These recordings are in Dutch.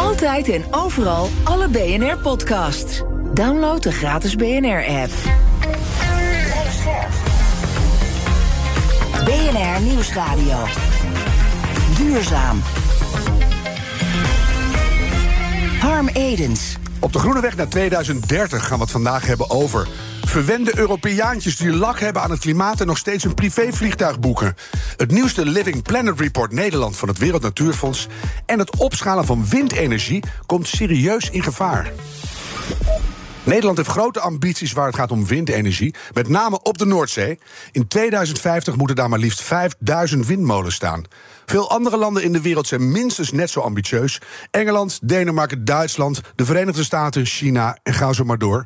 Altijd en overal alle BNR-podcasts. Download de gratis BNR-app. BNR Nieuwsradio. Duurzaam. Harm Edens. Op de groene weg naar 2030 gaan we het vandaag hebben over. Verwende Europeaantjes die lak hebben aan het klimaat en nog steeds een privévliegtuig boeken. Het nieuwste Living Planet Report Nederland van het Wereld Natuurfonds. En het opschalen van windenergie komt serieus in gevaar. Nederland heeft grote ambities waar het gaat om windenergie, met name op de Noordzee. In 2050 moeten daar maar liefst 5000 windmolens staan. Veel andere landen in de wereld zijn minstens net zo ambitieus. Engeland, Denemarken, Duitsland, de Verenigde Staten, China en ga zo maar door.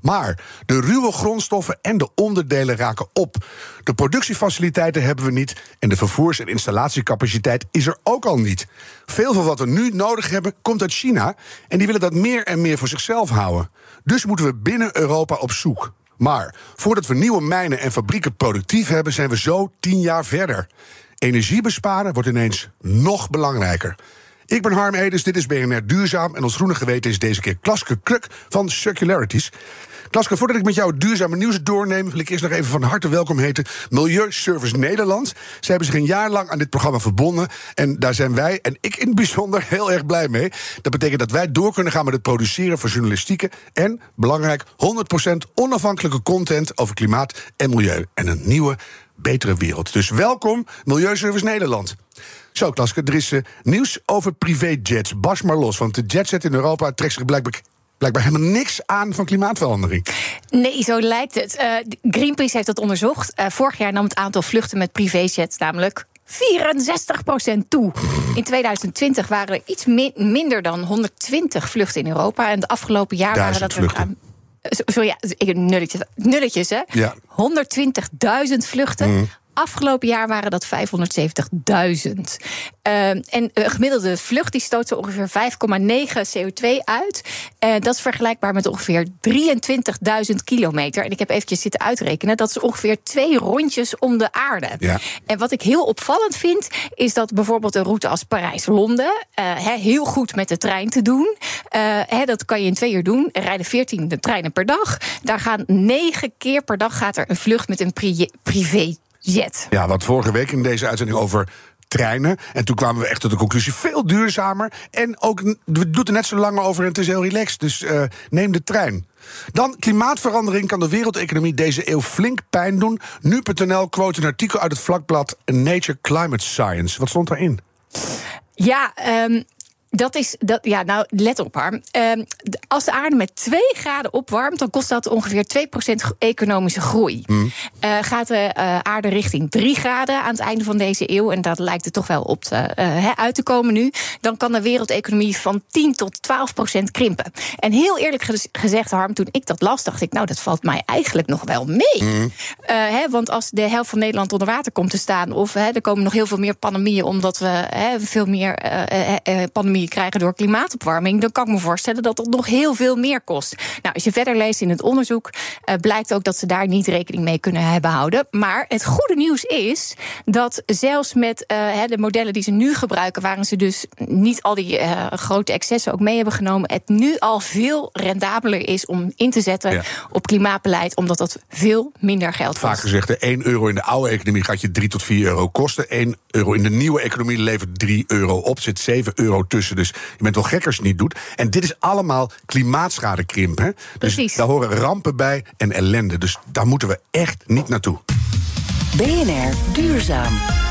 Maar de ruwe grondstoffen en de onderdelen raken op. De productiefaciliteiten hebben we niet en de vervoers- en installatiecapaciteit is er ook al niet. Veel van wat we nu nodig hebben komt uit China en die willen dat meer en meer voor zichzelf houden. Dus moeten we binnen Europa op zoek. Maar voordat we nieuwe mijnen en fabrieken productief hebben, zijn we zo tien jaar verder. Energie besparen wordt ineens nog belangrijker. Ik ben Harm Edens, dit is BNR Duurzaam. En ons groene geweten is deze keer Klaske Kruk van Circularities. Klaske, voordat ik met jou het duurzame nieuws doorneem... wil ik eerst nog even van harte welkom heten Milieuservice Nederland. Ze hebben zich een jaar lang aan dit programma verbonden. En daar zijn wij, en ik in het bijzonder, heel erg blij mee. Dat betekent dat wij door kunnen gaan met het produceren van journalistieke... en, belangrijk, 100% onafhankelijke content over klimaat en milieu. En een nieuwe, betere wereld. Dus welkom, Milieuservice Nederland. Zo, Klaske, er is uh, nieuws over privéjets. Bas maar los, want de jetset in Europa trekt zich blijkbaar blijkbaar helemaal niks aan van klimaatverandering. Nee, zo lijkt het. Uh, Greenpeace heeft dat onderzocht. Uh, vorig jaar nam het aantal vluchten met privéjets namelijk 64% toe. In 2020 waren er iets mi minder dan 120 vluchten in Europa. En de afgelopen jaar waren dat vluchten. er. Sorry, ja, nulletjes, nulletjes hè? Ja. 120.000 vluchten. Mm. Afgelopen jaar waren dat 570.000. Uh, en een gemiddelde vlucht die stoot zo ongeveer 5,9 CO2 uit. Uh, dat is vergelijkbaar met ongeveer 23.000 kilometer. En ik heb eventjes zitten uitrekenen. Dat is ongeveer twee rondjes om de aarde. Ja. En wat ik heel opvallend vind, is dat bijvoorbeeld een route als Parijs-Londen uh, heel goed met de trein te doen. He, dat kan je in twee uur doen. Er rijden 14 treinen per dag. Daar gaan negen keer per dag gaat er een vlucht met een pri privé jet. Ja, wat vorige week in deze uitzending over treinen. En toen kwamen we echt tot de conclusie: veel duurzamer. En ook, we doen er net zo lang over en het is heel relaxed. Dus uh, neem de trein. Dan klimaatverandering kan de wereldeconomie deze eeuw flink pijn doen. Nu.nl quote een artikel uit het vlakblad Nature Climate Science. Wat stond daarin? Ja, um, dat is, dat, ja, nou, let op, Harm. Uh, als de aarde met 2 graden opwarmt, dan kost dat ongeveer 2% economische groei. Mm. Uh, gaat de uh, aarde richting 3 graden aan het einde van deze eeuw, en dat lijkt er toch wel op te, uh, uit te komen nu, dan kan de wereldeconomie van 10 tot 12% krimpen. En heel eerlijk gezegd, Harm, toen ik dat las, dacht ik, nou, dat valt mij eigenlijk nog wel mee. Mm. Want als de helft van Nederland onder water komt te staan, of er komen nog heel veel meer pandemieën, omdat we veel meer pandemieën krijgen door klimaatopwarming, dan kan ik me voorstellen dat dat nog heel veel meer kost. Nou, als je verder leest in het onderzoek, uh, blijkt ook dat ze daar niet rekening mee kunnen hebben houden. Maar het goede nieuws is dat zelfs met uh, de modellen die ze nu gebruiken, waarin ze dus niet al die uh, grote excessen ook mee hebben genomen, het nu al veel rendabeler is om in te zetten ja. op klimaatbeleid, omdat dat veel minder geld kost. Vaak gezegd, de 1 euro in de oude economie gaat je 3 tot 4 euro kosten. 1 euro in de nieuwe economie levert 3 euro op, zit 7 euro tussen. Dus je bent wel gek als je het niet doet. En dit is allemaal klimaatschadekrimp. Hè? Dus Precies. daar horen rampen bij en ellende. Dus daar moeten we echt niet naartoe. BNR Duurzaam.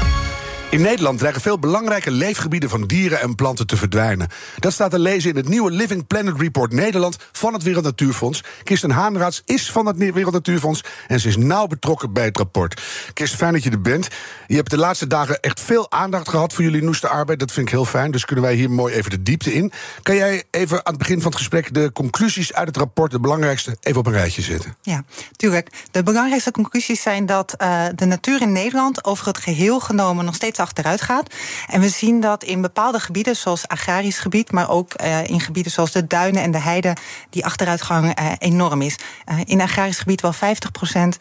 In Nederland dreigen veel belangrijke leefgebieden van dieren en planten te verdwijnen. Dat staat te lezen in het nieuwe Living Planet Report Nederland van het Wereld Natuurfonds. Kirsten Haanraads is van het Wereld Natuurfonds en ze is nauw betrokken bij het rapport. Kirsten, fijn dat je er bent. Je hebt de laatste dagen echt veel aandacht gehad voor jullie noeste arbeid. Dat vind ik heel fijn, dus kunnen wij hier mooi even de diepte in. Kan jij even aan het begin van het gesprek de conclusies uit het rapport, de belangrijkste, even op een rijtje zetten? Ja, tuurlijk. De belangrijkste conclusies zijn dat uh, de natuur in Nederland over het geheel genomen nog steeds achteruit gaat. En we zien dat in bepaalde gebieden, zoals agrarisch gebied, maar ook uh, in gebieden zoals de duinen en de heide, die achteruitgang uh, enorm is. in agrarisch gebied wel 50 procent,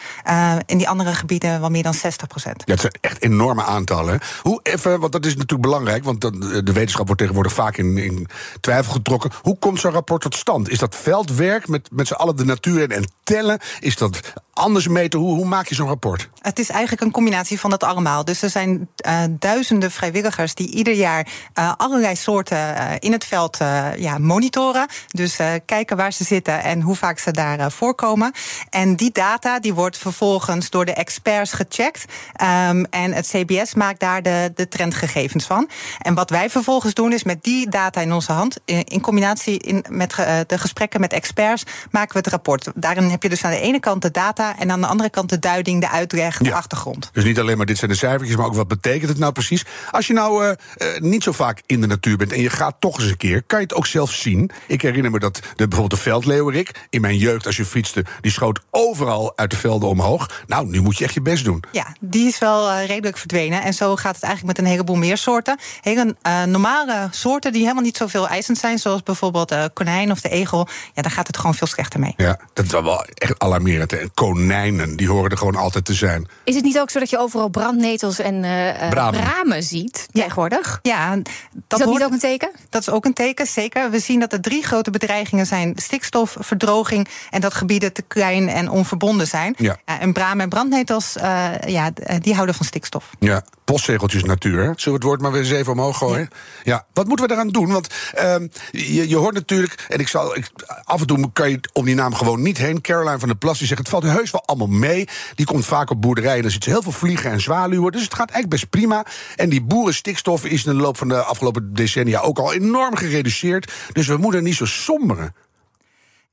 in die andere gebieden wel meer dan 60 procent. Ja, het zijn echt enorme aantallen. Hoe even, want dat is natuurlijk belangrijk, want de wetenschap wordt tegenwoordig vaak in, in twijfel getrokken. Hoe komt zo'n rapport tot stand? Is dat veldwerk met, met z'n allen de natuur en, en tellen? Is dat anders meten? Hoe, hoe maak je zo'n rapport? Het is eigenlijk een combinatie van dat allemaal. Dus er zijn uh, duizenden vrijwilligers die ieder jaar uh, allerlei soorten uh, in het veld ja, monitoren. Dus kijken waar ze zitten en hoe vaak ze daar voorkomen. En die data die wordt vervolgens door de experts gecheckt. Um, en het CBS maakt daar de, de trendgegevens van. En wat wij vervolgens doen is met die data in onze hand, in combinatie in, met de gesprekken met experts, maken we het rapport. Daarin heb je dus aan de ene kant de data en aan de andere kant de duiding, de uitleg, de ja. achtergrond. Dus niet alleen maar dit zijn de cijfertjes, maar ook wat betekent het nou precies? Als je nou uh, uh, niet zo vaak in de natuur bent en je gaat toch eens een keer, kan je het ook zelf zien. Ik herinner me dat de, bijvoorbeeld de veldleeuwerik, in mijn jeugd als je fietste, die schoot overal uit de velden omhoog. Nou, nu moet je echt je best doen. Ja, die is wel uh, redelijk verdwenen. En zo gaat het eigenlijk met een heleboel meer soorten. Hele normale soorten die helemaal niet zoveel eisend zijn, zoals bijvoorbeeld de konijn of de egel. Ja, daar gaat het gewoon veel slechter mee. Ja, dat is wel echt alarmerend. En konijnen, die horen er gewoon altijd te zijn. Is het niet ook zo dat je overal brandnetels en uh, bramen. bramen. ziet tegenwoordig? Ja, dat, is dat hoort, niet ook een teken? Dat is ook een teken, zeker. We zien dat er drie grote bedreigingen zijn: stikstof, verdroging en dat gebieden te klein en onverbonden zijn. Ja. Uh, en bramen en brandnetels, uh, ja, die houden van stikstof. Ja, postzegeltjes natuur. Zullen we het woord maar weer eens even omhoog gooien? Ja, ja. wat moeten we eraan doen? Want uh, je, je hoort natuurlijk, en ik zal ik, af en toe kan je om die naam gewoon niet heen. Caroline van der Plas die zegt: het valt heus wel allemaal mee. Die komt vaak op boerderijen, er zitten heel veel vliegen en zwaluwen. Dus het gaat eigenlijk best prima. En die boerenstikstof is in de loop van de afgelopen decennia ook al enorm gereduceerd. Dus we moeten niet zo somberen.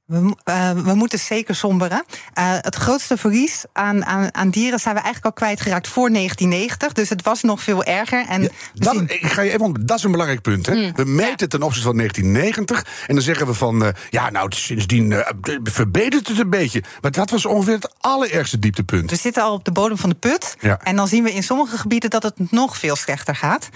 We, uh, we, moeten zeker somberen. Uh, het grootste verlies aan, aan, aan, dieren zijn we eigenlijk al kwijtgeraakt voor 1990. Dus het was nog veel erger. En ja, dat, zien... Ik ga je even dat is een belangrijk punt. Hè? Mm, we meten ten opzichte van 1990. En dan zeggen we van, uh, ja, nou, sindsdien verbetert het een beetje. Maar dat was ongeveer het allerergste dieptepunt. We zitten al op de bodem van de put. Ja. En dan zien we in sommige gebieden dat het nog veel slechter gaat.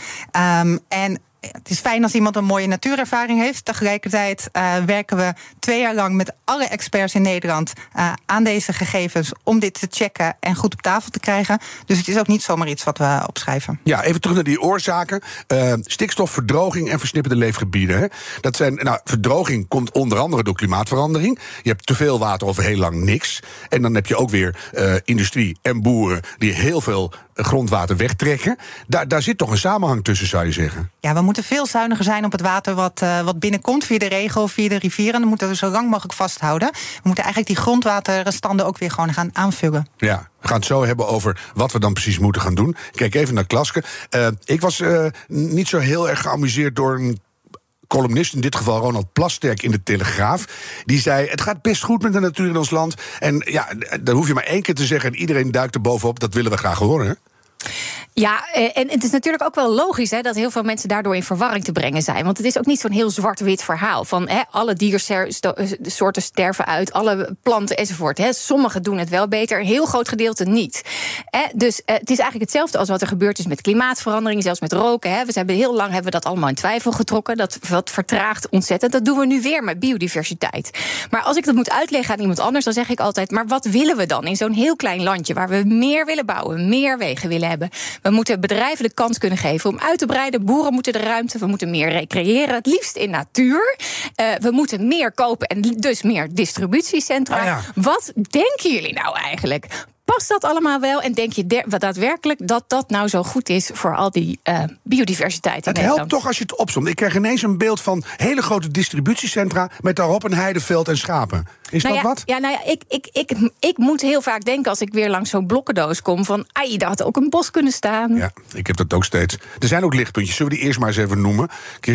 Um, en het is fijn als iemand een mooie natuurervaring heeft. Tegelijkertijd uh, werken we twee jaar lang met alle experts in Nederland uh, aan deze gegevens om dit te checken en goed op tafel te krijgen. Dus het is ook niet zomaar iets wat we opschrijven. Ja, even terug naar die oorzaken. Uh, stikstof, verdroging en versnipperde leefgebieden. Dat zijn, nou, verdroging komt onder andere door klimaatverandering. Je hebt te veel water of heel lang niks. En dan heb je ook weer industrie en boeren die heel veel grondwater wegtrekken. Daar, daar zit toch een samenhang tussen, zou je zeggen? Ja, we moeten veel zuiniger zijn op het water wat, uh, wat binnenkomt via de regen of via de rivieren. Dan moeten we zo lang mogelijk vasthouden. We moeten eigenlijk die grondwaterstanden ook weer gewoon gaan aanvullen. Ja, we gaan het zo hebben over wat we dan precies moeten gaan doen. Kijk even naar Klaske. Uh, ik was uh, niet zo heel erg geamuseerd door een columnist, in dit geval Ronald Plasterk in de Telegraaf. Die zei: Het gaat best goed met de natuur in ons land. En ja, dan hoef je maar één keer te zeggen en iedereen duikt er bovenop. Dat willen we graag horen. Ja, en het is natuurlijk ook wel logisch hè, dat heel veel mensen daardoor in verwarring te brengen zijn. Want het is ook niet zo'n heel zwart-wit verhaal van hè, alle diersoorten sterven uit, alle planten enzovoort. Hè. Sommigen doen het wel beter, een heel groot gedeelte niet. Hè, dus het is eigenlijk hetzelfde als wat er gebeurd is met klimaatverandering, zelfs met roken. Hè. We hebben heel lang hebben we dat allemaal in twijfel getrokken. Dat, dat vertraagt ontzettend. Dat doen we nu weer met biodiversiteit. Maar als ik dat moet uitleggen aan iemand anders, dan zeg ik altijd: maar wat willen we dan in zo'n heel klein landje waar we meer willen bouwen, meer wegen willen hebben? We moeten bedrijven de kans kunnen geven om uit te breiden. Boeren moeten de ruimte. We moeten meer recreëren. Het liefst in natuur. Uh, we moeten meer kopen en dus meer distributiecentra. Ah, ja. Wat denken jullie nou eigenlijk? Past dat allemaal wel? En denk je daadwerkelijk dat dat nou zo goed is voor al die uh, biodiversiteit? In het helpt toch als je het opzomt. Ik krijg ineens een beeld van hele grote distributiecentra met daarop een heideveld en schapen. Is nou dat ja, wat? Ja, nou ja, ik, ik, ik, ik moet heel vaak denken als ik weer langs zo'n blokkendoos kom... van, ai, daar had ook een bos kunnen staan. Ja, ik heb dat ook steeds. Er zijn ook lichtpuntjes. Zullen we die eerst maar eens even noemen?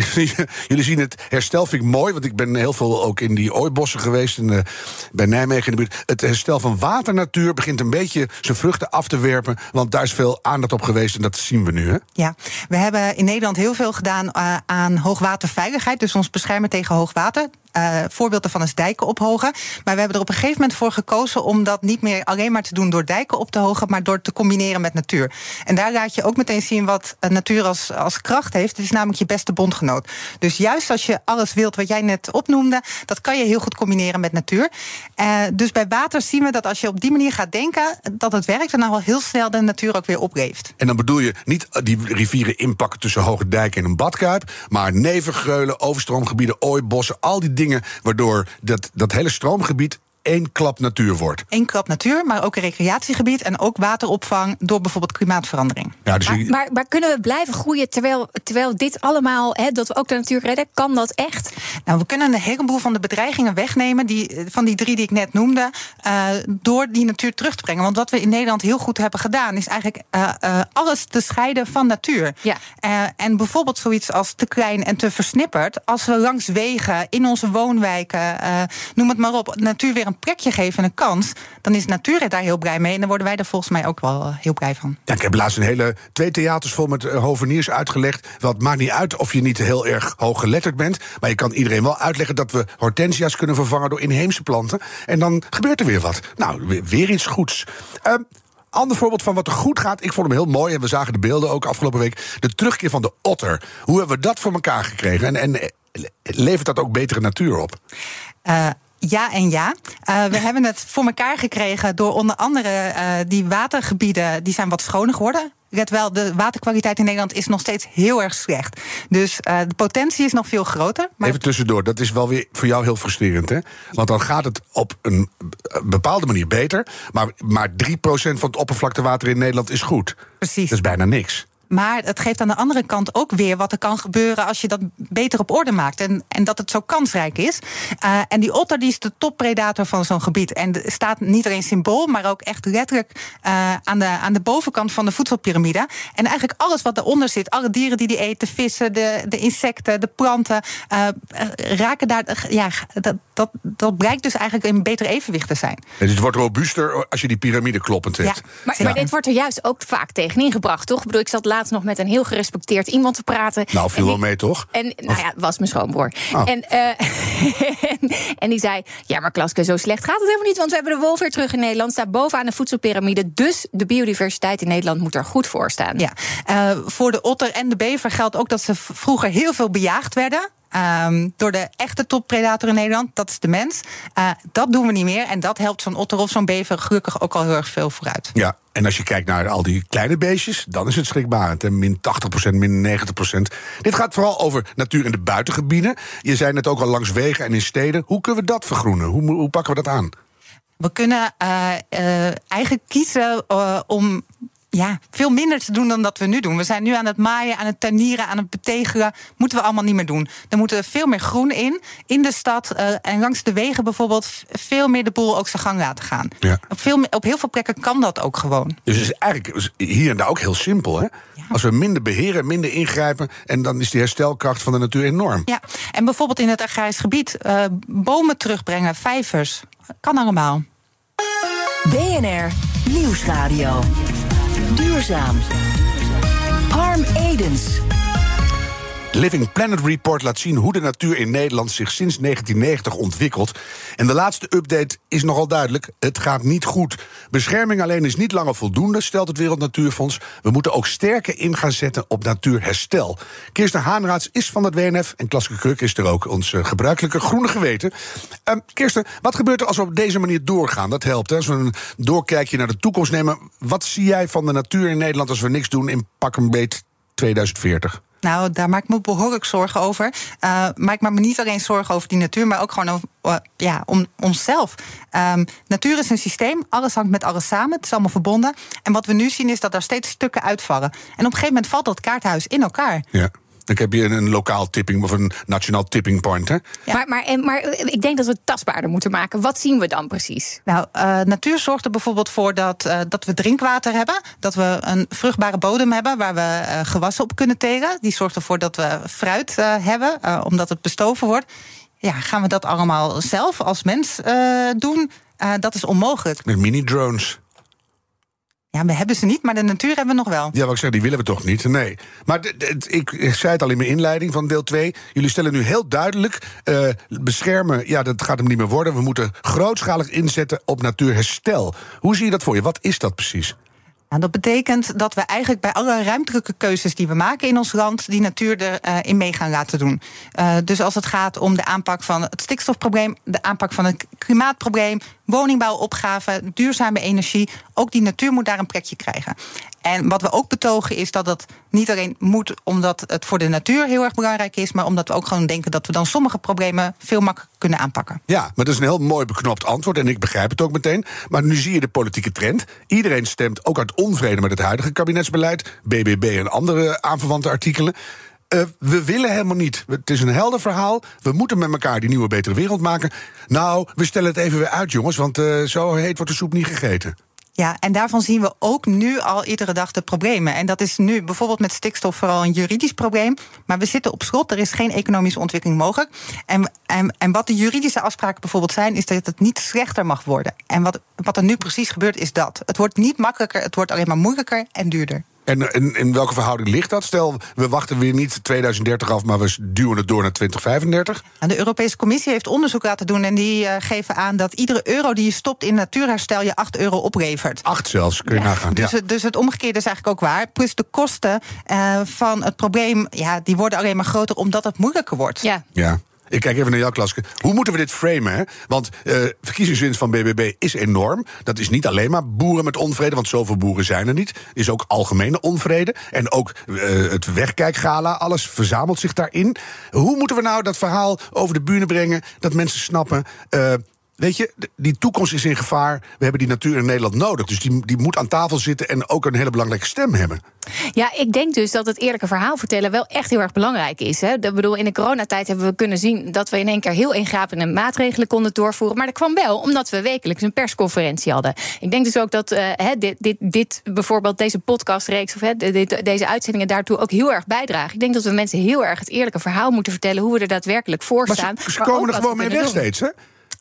Jullie zien het herstel, vind ik mooi... want ik ben heel veel ook in die ooibossen geweest... In, de- bij Nijmegen in de buurt. Het herstel van waternatuur begint een beetje zijn vruchten af te werpen... want daar is veel aandacht op geweest en dat zien we nu, hè? Ja, we hebben in Nederland heel veel gedaan eh, aan hoogwaterveiligheid. Dus ons beschermen tegen hoogwater. Eh voorbeeld daarvan is dijken ophogen. Maar we hebben er op een gegeven moment voor gekozen om dat niet meer alleen maar te doen door dijken op te hogen, maar door te combineren met natuur. En daar laat je ook meteen zien wat eh, natuur als, als kracht heeft. Het is namelijk je beste bondgenoot. Dus juist als je alles wilt wat jij net opnoemde, dat kan je heel goed combineren met natuur. Eh, dus bij water zien we dat als je op die manier gaat denken, dat het werkt en dan al heel snel de natuur ook weer opleeft. En dan bedoel je niet die rivieren inpakken tussen Hoge Dijk en een badkuip... maar nevengreulen, overstroomgebieden, ooibossen... al die dingen waardoor dat, dat hele stroomgebied één klap natuur wordt. Eén krap natuur, maar ook een recreatiegebied en ook wateropvang door bijvoorbeeld klimaatverandering. Ja, dus Maar, je- maar, maar kunnen we blijven groeien terwijl, terwijl dit allemaal, hè, dat we ook de natuur redden? Kan dat echt? Nou, we kunnen een heleboel van de bedreigingen wegnemen, die, van die drie die ik net noemde, eh, door die natuur terug te brengen. Want wat we in Nederland heel goed hebben gedaan, is eigenlijk eh, eh, alles te scheiden van natuur. Ja. Eh, en bijvoorbeeld zoiets als te klein en te versnipperd, als we langs wegen, in onze woonwijken, eh, noem het maar op, natuur weer een plekje geven en een kans, dan is natuur er daar heel blij mee. En dan worden wij er volgens mij ook wel eh, heel blij van. Ja, ik heb laatst een hele twee theaters vol met eh, hoveniers uitgelegd. Het maakt niet uit of je niet heel erg hooggeletterd bent. Maar je kan iedereen wel uitleggen dat we hortensia's kunnen vervangen door inheemse planten. En dan gebeurt er weer wat. Nou, weer, iets goeds. Ehm, Ander voorbeeld van wat er goed gaat. Ik vond hem heel mooi en we zagen de beelden ook afgelopen week. De terugkeer van de otter. Hoe hebben we dat voor elkaar gekregen? En, en eh, levert dat ook betere natuur op? Ja en ja. Eh, we hebben het voor elkaar gekregen door onder andere eh, die watergebieden, die zijn wat schoner geworden. Let wel, de waterkwaliteit in Nederland is nog steeds heel erg slecht. Dus eh, de potentie is nog veel groter. Maar Even tussendoor, dat is wel weer voor jou heel frustrerend, hè? Want dan gaat het op een bepaalde manier beter. Maar, maar 3% van het oppervlaktewater in Nederland is goed. Precies. Dat is bijna niks. Maar het geeft aan de andere kant ook weer wat er kan gebeuren als je dat beter op orde maakt. En, en dat het zo kansrijk is. Eh, en die otter die is de toppredator van zo'n gebied. En de- staat niet alleen symbool, maar ook echt letterlijk eh, aan, de, aan de bovenkant van de voedselpiramide. En eigenlijk alles wat eronder zit, alle dieren die die eten, vissen, de, de insecten, de planten, eh, raken daar. Ja, dat, dat, dat blijkt dus eigenlijk in beter evenwicht te zijn. Dus het wordt robuuster als je die piramide kloppend hebt. Ja. Maar, Ja. maar dit wordt er juist ook vaak tegenin gebracht, toch? Ik bedoel, ik zat laatst nog met een heel gerespecteerd iemand te praten. Nou, viel En wel mee, toch? En nou ja, was mijn schoonbroer. Oh. En, eh, en die zei: Ja, maar Klaske, zo slecht gaat het helemaal niet. Want we hebben de wolf weer terug in Nederland. Staat bovenaan de voedselpiramide. Dus de biodiversiteit in Nederland moet er goed voor staan. Ja, eh, voor de otter en de bever geldt ook dat ze vroeger heel veel bejaagd werden. Ehm, door de echte toppredator in Nederland, dat is de mens. Eh, dat doen we niet meer. En dat helpt zo'n otter of zo'n bever gelukkig ook al heel erg veel vooruit. Ja, en als je kijkt naar al die kleine beestjes, dan is het schrikbarend. Min 80%, min 90%. Dit gaat vooral over natuur in de buitengebieden. Je zei net ook al langs wegen en in steden. Hoe kunnen we dat vergroenen? Hoe, hoe pakken we dat aan? We kunnen eh, eh, eigenlijk kiezen om ja, veel minder te doen dan dat we nu doen. We zijn nu aan het maaien, aan het tuinieren, aan het betegelen. Moeten we allemaal niet meer doen. Er moet er veel meer groen in. In de stad eh, en langs de wegen bijvoorbeeld... veel meer de boel ook zijn gang laten gaan. Ja. Op, veel, op heel veel plekken kan dat ook gewoon. Dus het is eigenlijk hier en daar ook heel simpel. Hè? Als we minder beheren, minder ingrijpen... en dan is die herstelkracht van de natuur enorm. Ja, en bijvoorbeeld in het agrarisch gebied... eh, bomen terugbrengen, vijvers. Kan allemaal. BNR Nieuwsradio. Duurzaam. Harm Edens. Living Planet Report laat zien hoe de natuur in Nederland zich sinds 1990 ontwikkelt. En de laatste update is nogal duidelijk: het gaat niet goed. Bescherming alleen is niet langer voldoende, stelt het Wereld Natuurfonds. We moeten ook sterker in gaan zetten op natuurherstel. Kirsten Haanraads is van het WNF en Klaske Kruk is er ook, ons gebruikelijke groene geweten. Ehm, Kirsten, wat gebeurt er als we op deze manier doorgaan? Dat helpt, hè? als we een doorkijkje naar de toekomst nemen. Wat zie jij van de natuur in Nederland als we niks doen in pak een beet 2040? Nou, daar maak ik me behoorlijk zorgen over. Eh maar ik maak me niet alleen zorgen over die natuur, maar ook gewoon over, eh, ja, om onszelf. Ehm, natuur is een systeem, alles hangt met alles samen, het is allemaal verbonden. En wat we nu zien is dat er steeds stukken uitvallen. En op een gegeven moment valt dat kaarthuis in elkaar. Ja. Dan heb je een, een lokaal tipping of een nationaal tipping point. Hè? Maar, maar, en- maar ik denk dat we het tastbaarder moeten maken. Wat zien we dan precies? Nou, eh, natuur zorgt er bijvoorbeeld voor dat, eh, dat we drinkwater hebben. Dat we een vruchtbare bodem hebben waar we eh, gewassen op kunnen telen. Die zorgt ervoor dat we fruit eh, hebben, eh, omdat het bestoven wordt. Ja, gaan we dat allemaal zelf als mens eh, doen? Eh, dat is onmogelijk. Met mini-drones. Ja, we hebben ze niet, maar de natuur hebben we nog wel. Ja, wat ik zeg, die willen we toch niet? Nee. Maar ik zei het al in mijn inleiding van deel 2. Jullie stellen nu heel duidelijk: eh, beschermen, ja, dat gaat hem niet meer worden. We moeten grootschalig inzetten op natuurherstel. Hoe zie je dat voor je? Wat is dat precies? Nou, dat betekent dat we eigenlijk bij alle ruimtelijke keuzes die we maken in ons land, die natuur erin in mee gaan laten doen. Eh, dus als het gaat om de aanpak van het stikstofprobleem, de aanpak van het klimaatprobleem, woningbouwopgave, duurzame energie, ook die natuur moet daar een plekje krijgen. En wat we ook betogen is dat het niet alleen moet omdat het voor de natuur heel erg belangrijk is, maar omdat we ook gewoon denken dat we dan sommige problemen veel makkelijker kunnen aanpakken. Ja, maar dat is een heel mooi beknopt antwoord en ik begrijp het ook meteen. Maar nu zie je de politieke trend. Iedereen stemt ook uit onvrede met het huidige kabinetsbeleid, BBB en andere aanverwante artikelen. Eh, we willen helemaal niet. Het is een helder verhaal. We moeten met elkaar die nieuwe betere wereld maken. Nou, we stellen het even weer uit, jongens, want eh, zo heet wordt de soep niet gegeten. Ja, en daarvan zien we ook nu al iedere dag de problemen. En dat is nu bijvoorbeeld met stikstof vooral een juridisch probleem. Maar we zitten op slot, er is geen economische ontwikkeling mogelijk. En, en, en wat de juridische afspraken bijvoorbeeld zijn, is dat het niet slechter mag worden. En wat, wat er nu precies gebeurt, is dat. Het wordt niet makkelijker, het wordt alleen maar moeilijker en duurder. En in, in welke verhouding ligt dat? Stel, we wachten weer niet 2030 af, maar we duwen het door naar 2035. En de Europese Commissie heeft onderzoek laten doen en die eh, geven aan dat iedere euro die je stopt in natuurherstel je 8 euro oplevert. Acht zelfs, kun je nagaan. Dus, ja. het, dus het omgekeerde is eigenlijk ook waar. Plus de kosten eh, van het probleem, ja, die worden alleen maar groter omdat het moeilijker wordt. Ja. Ja. Ik kijk even naar jou, Klaske. Hoe moeten we dit framen? Want eh verkiezingswinst van BBB is enorm. Dat is niet alleen maar boeren met onvrede, want zoveel boeren zijn er niet. is ook algemene onvrede. En ook eh, het wegkijkgala, alles verzamelt zich daarin. Hoe moeten we nou dat verhaal over de bühne brengen, dat mensen snappen... eh, Weet je, die toekomst is in gevaar. We hebben die natuur in Nederland nodig. Dus die, die moet aan tafel zitten en ook een hele belangrijke stem hebben. Ja, ik denk dus dat het eerlijke verhaal vertellen wel echt heel erg belangrijk is. Hè. Ik bedoel, in de coronatijd hebben we kunnen zien dat we in één keer heel ingrijpende maatregelen konden doorvoeren. Maar dat kwam wel omdat we wekelijks een persconferentie hadden. Ik denk dus ook dat eh, hè, dit, dit, dit bijvoorbeeld deze podcastreeks of hè, dit, deze uitzendingen daartoe ook heel erg bijdragen. Ik denk dat we mensen heel erg het eerlijke verhaal moeten vertellen hoe we er daadwerkelijk voor Maar staan. ze, ze maar komen er gewoon mee weg steeds, hè?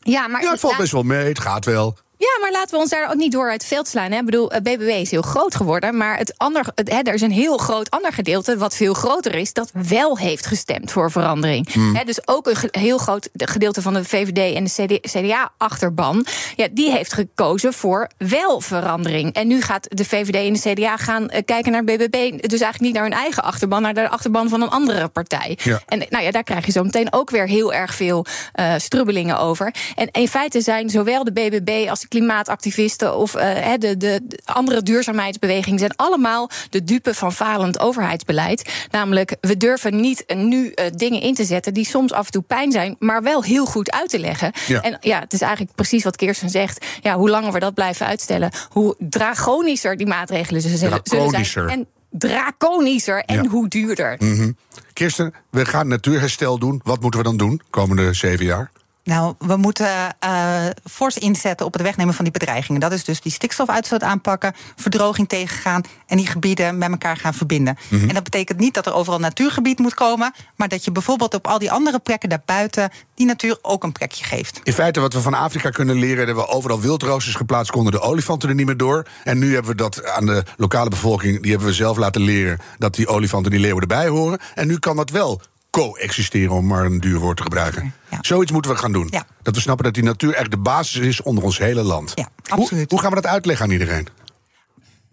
Ja, maar Ja, het valt best wel mee, het gaat wel. Ja, maar laten we ons daar ook niet door uit het veld slaan. Hè. Ik bedoel, eh, BBB is heel groot geworden. Maar het ander, het, hè, er is een heel groot ander gedeelte, wat veel groter is, dat wel heeft gestemd voor verandering. Hè, dus ook een heel groot gedeelte van de VVD en de CDA-achterban, ja, die heeft gekozen voor wel verandering. En nu gaat de VVD en de CDA gaan eh, kijken naar BBB, dus eigenlijk niet naar hun eigen achterban, maar naar de achterban van een andere partij. Ja. En nou ja, daar krijg je zo meteen ook weer heel erg veel eh, strubbelingen over. En in feite zijn zowel de BBB als de klimaatactivisten of eh, de, de, de andere duurzaamheidsbewegingen zijn allemaal de dupe van falend overheidsbeleid. Namelijk, we durven niet nu eh, dingen in te zetten die soms af en toe pijn zijn, maar wel heel goed uit te leggen. Ja. En ja, het is eigenlijk precies wat Kirsten zegt. Ja, hoe langer we dat blijven uitstellen, hoe dragonischer die maatregelen zullen, zullen Draconischer. zijn. En draconischer en Ja. hoe duurder. Mhm. Kirsten, we gaan natuurherstel doen. Wat moeten we dan doen komende zeven jaar? Nou, we moeten eh fors inzetten op het wegnemen van die bedreigingen. Dat is dus die stikstofuitstoot aanpakken, verdroging tegengaan en die gebieden met elkaar gaan verbinden. Mhm. En dat betekent niet dat er overal natuurgebied moet komen, maar dat je bijvoorbeeld op al die andere plekken daarbuiten die natuur ook een plekje geeft. In feite, wat we van Afrika kunnen leren, hebben we overal wildroosters geplaatst, konden de olifanten er niet meer door. En nu hebben we dat aan de lokale bevolking, die hebben we zelf laten leren dat die olifanten en die leeuwen erbij horen. En nu kan dat wel coexisteren, om maar een duur woord te gebruiken. Ja. Zoiets moeten we gaan doen. Ja. Dat we snappen dat die natuur echt de basis is onder ons hele land. Ja, hoe, absoluut. hoe gaan we dat uitleggen aan iedereen?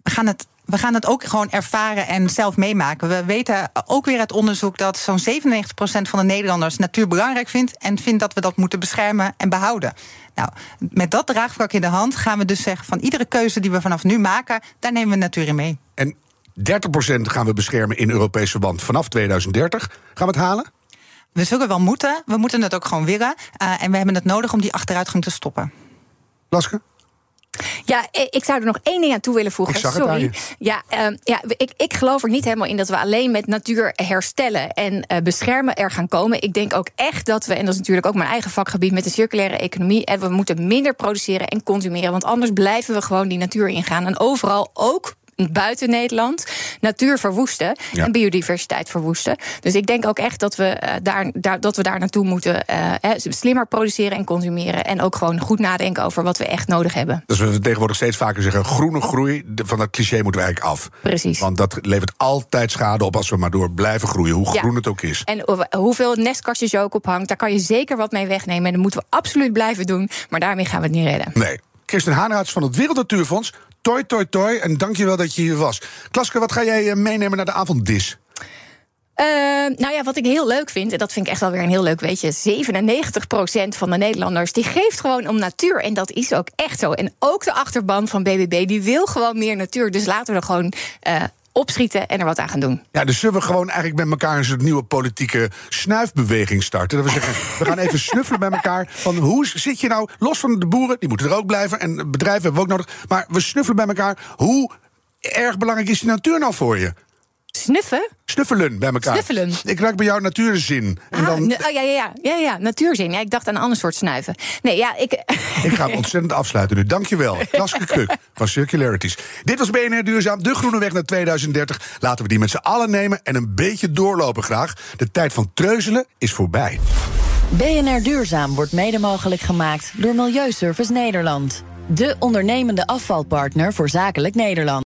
we gaan het. We gaan het ook gewoon ervaren en zelf meemaken. We weten ook weer uit onderzoek dat zo'n 97% van de Nederlanders natuur belangrijk vindt. En vindt dat we dat moeten beschermen en behouden. Nou, met dat draagvlak in de hand gaan we dus zeggen: van iedere keuze die we vanaf nu maken, daar nemen we natuur in mee. En 30% gaan we beschermen in Europees verband vanaf 2030. Gaan we het halen? We zullen wel moeten. We moeten het ook gewoon willen. Uh, en we hebben het nodig om die achteruitgang te stoppen. Laske? Ja, ik zou er nog één ding aan toe willen voegen. Ik zag Sorry. Het ja, uh, ja ik, ik geloof er niet helemaal in dat we alleen met natuur herstellen en uh, beschermen er gaan komen. Ik denk ook echt dat we, en dat is natuurlijk ook mijn eigen vakgebied met de circulaire economie, en we moeten minder produceren en consumeren. Want anders blijven we gewoon die natuur ingaan. En overal ook buiten Nederland natuur verwoesten ja. en biodiversiteit verwoesten. Dus ik denk ook echt dat we, uh, daar, daar, dat we daar naartoe moeten uh, slimmer produceren en consumeren. En ook gewoon goed nadenken over wat we echt nodig hebben. Dus we tegenwoordig steeds vaker zeggen: groene groei. Van dat cliché moeten we eigenlijk af. Precies. Want dat levert altijd schade op als we maar door blijven groeien, hoe groen ja. het ook is. En hoeveel nestkastjes je ook ophangt, daar kan je zeker wat mee wegnemen. En dat moeten we absoluut blijven doen. Maar daarmee gaan we het niet redden. Nee. Kirsten Haanraads van het Wereld Natuurfonds. Toi, toi, toi. En dankjewel dat je hier was. Klaske, wat ga jij meenemen naar de avonddis? Uh, nou ja, wat ik heel leuk vind, en dat vind ik echt wel weer een heel leuk weetje. 97% van de Nederlanders die geeft gewoon om natuur. En dat is ook echt zo. En ook de achterban van BBB, die wil gewoon meer natuur. Dus laten we er gewoon uh, opschieten en er wat aan gaan doen. Ja, dus zullen we gewoon eigenlijk met elkaar een soort nieuwe politieke snuifbeweging starten? Dat we zeggen, we gaan even snuffelen bij elkaar. Van hoe zit je nou, los van de boeren, die moeten er ook blijven. En bedrijven hebben we ook nodig. Maar we snuffelen bij elkaar. Hoe erg belangrijk is die natuur nou voor je? Snuffen? Snuffelen bij elkaar. Snuffelen. Ik ruik bij jou natuurzin. En ah, dan... oh, ja, ja, ja, ja, ja, natuurzin. Ja, ik dacht aan een ander soort snuiven. Nee, ja, ik... Ik ga hem ontzettend afsluiten nu. Dankjewel. Laske Kruk van Circularities. Dit was BNR Duurzaam, de groene weg naar 2030. Laten we die met z'n allen nemen en een beetje doorlopen graag. De tijd van treuzelen is voorbij. BNR Duurzaam wordt mede mogelijk gemaakt door Milieuservice Nederland. De ondernemende afvalpartner voor zakelijk Nederland.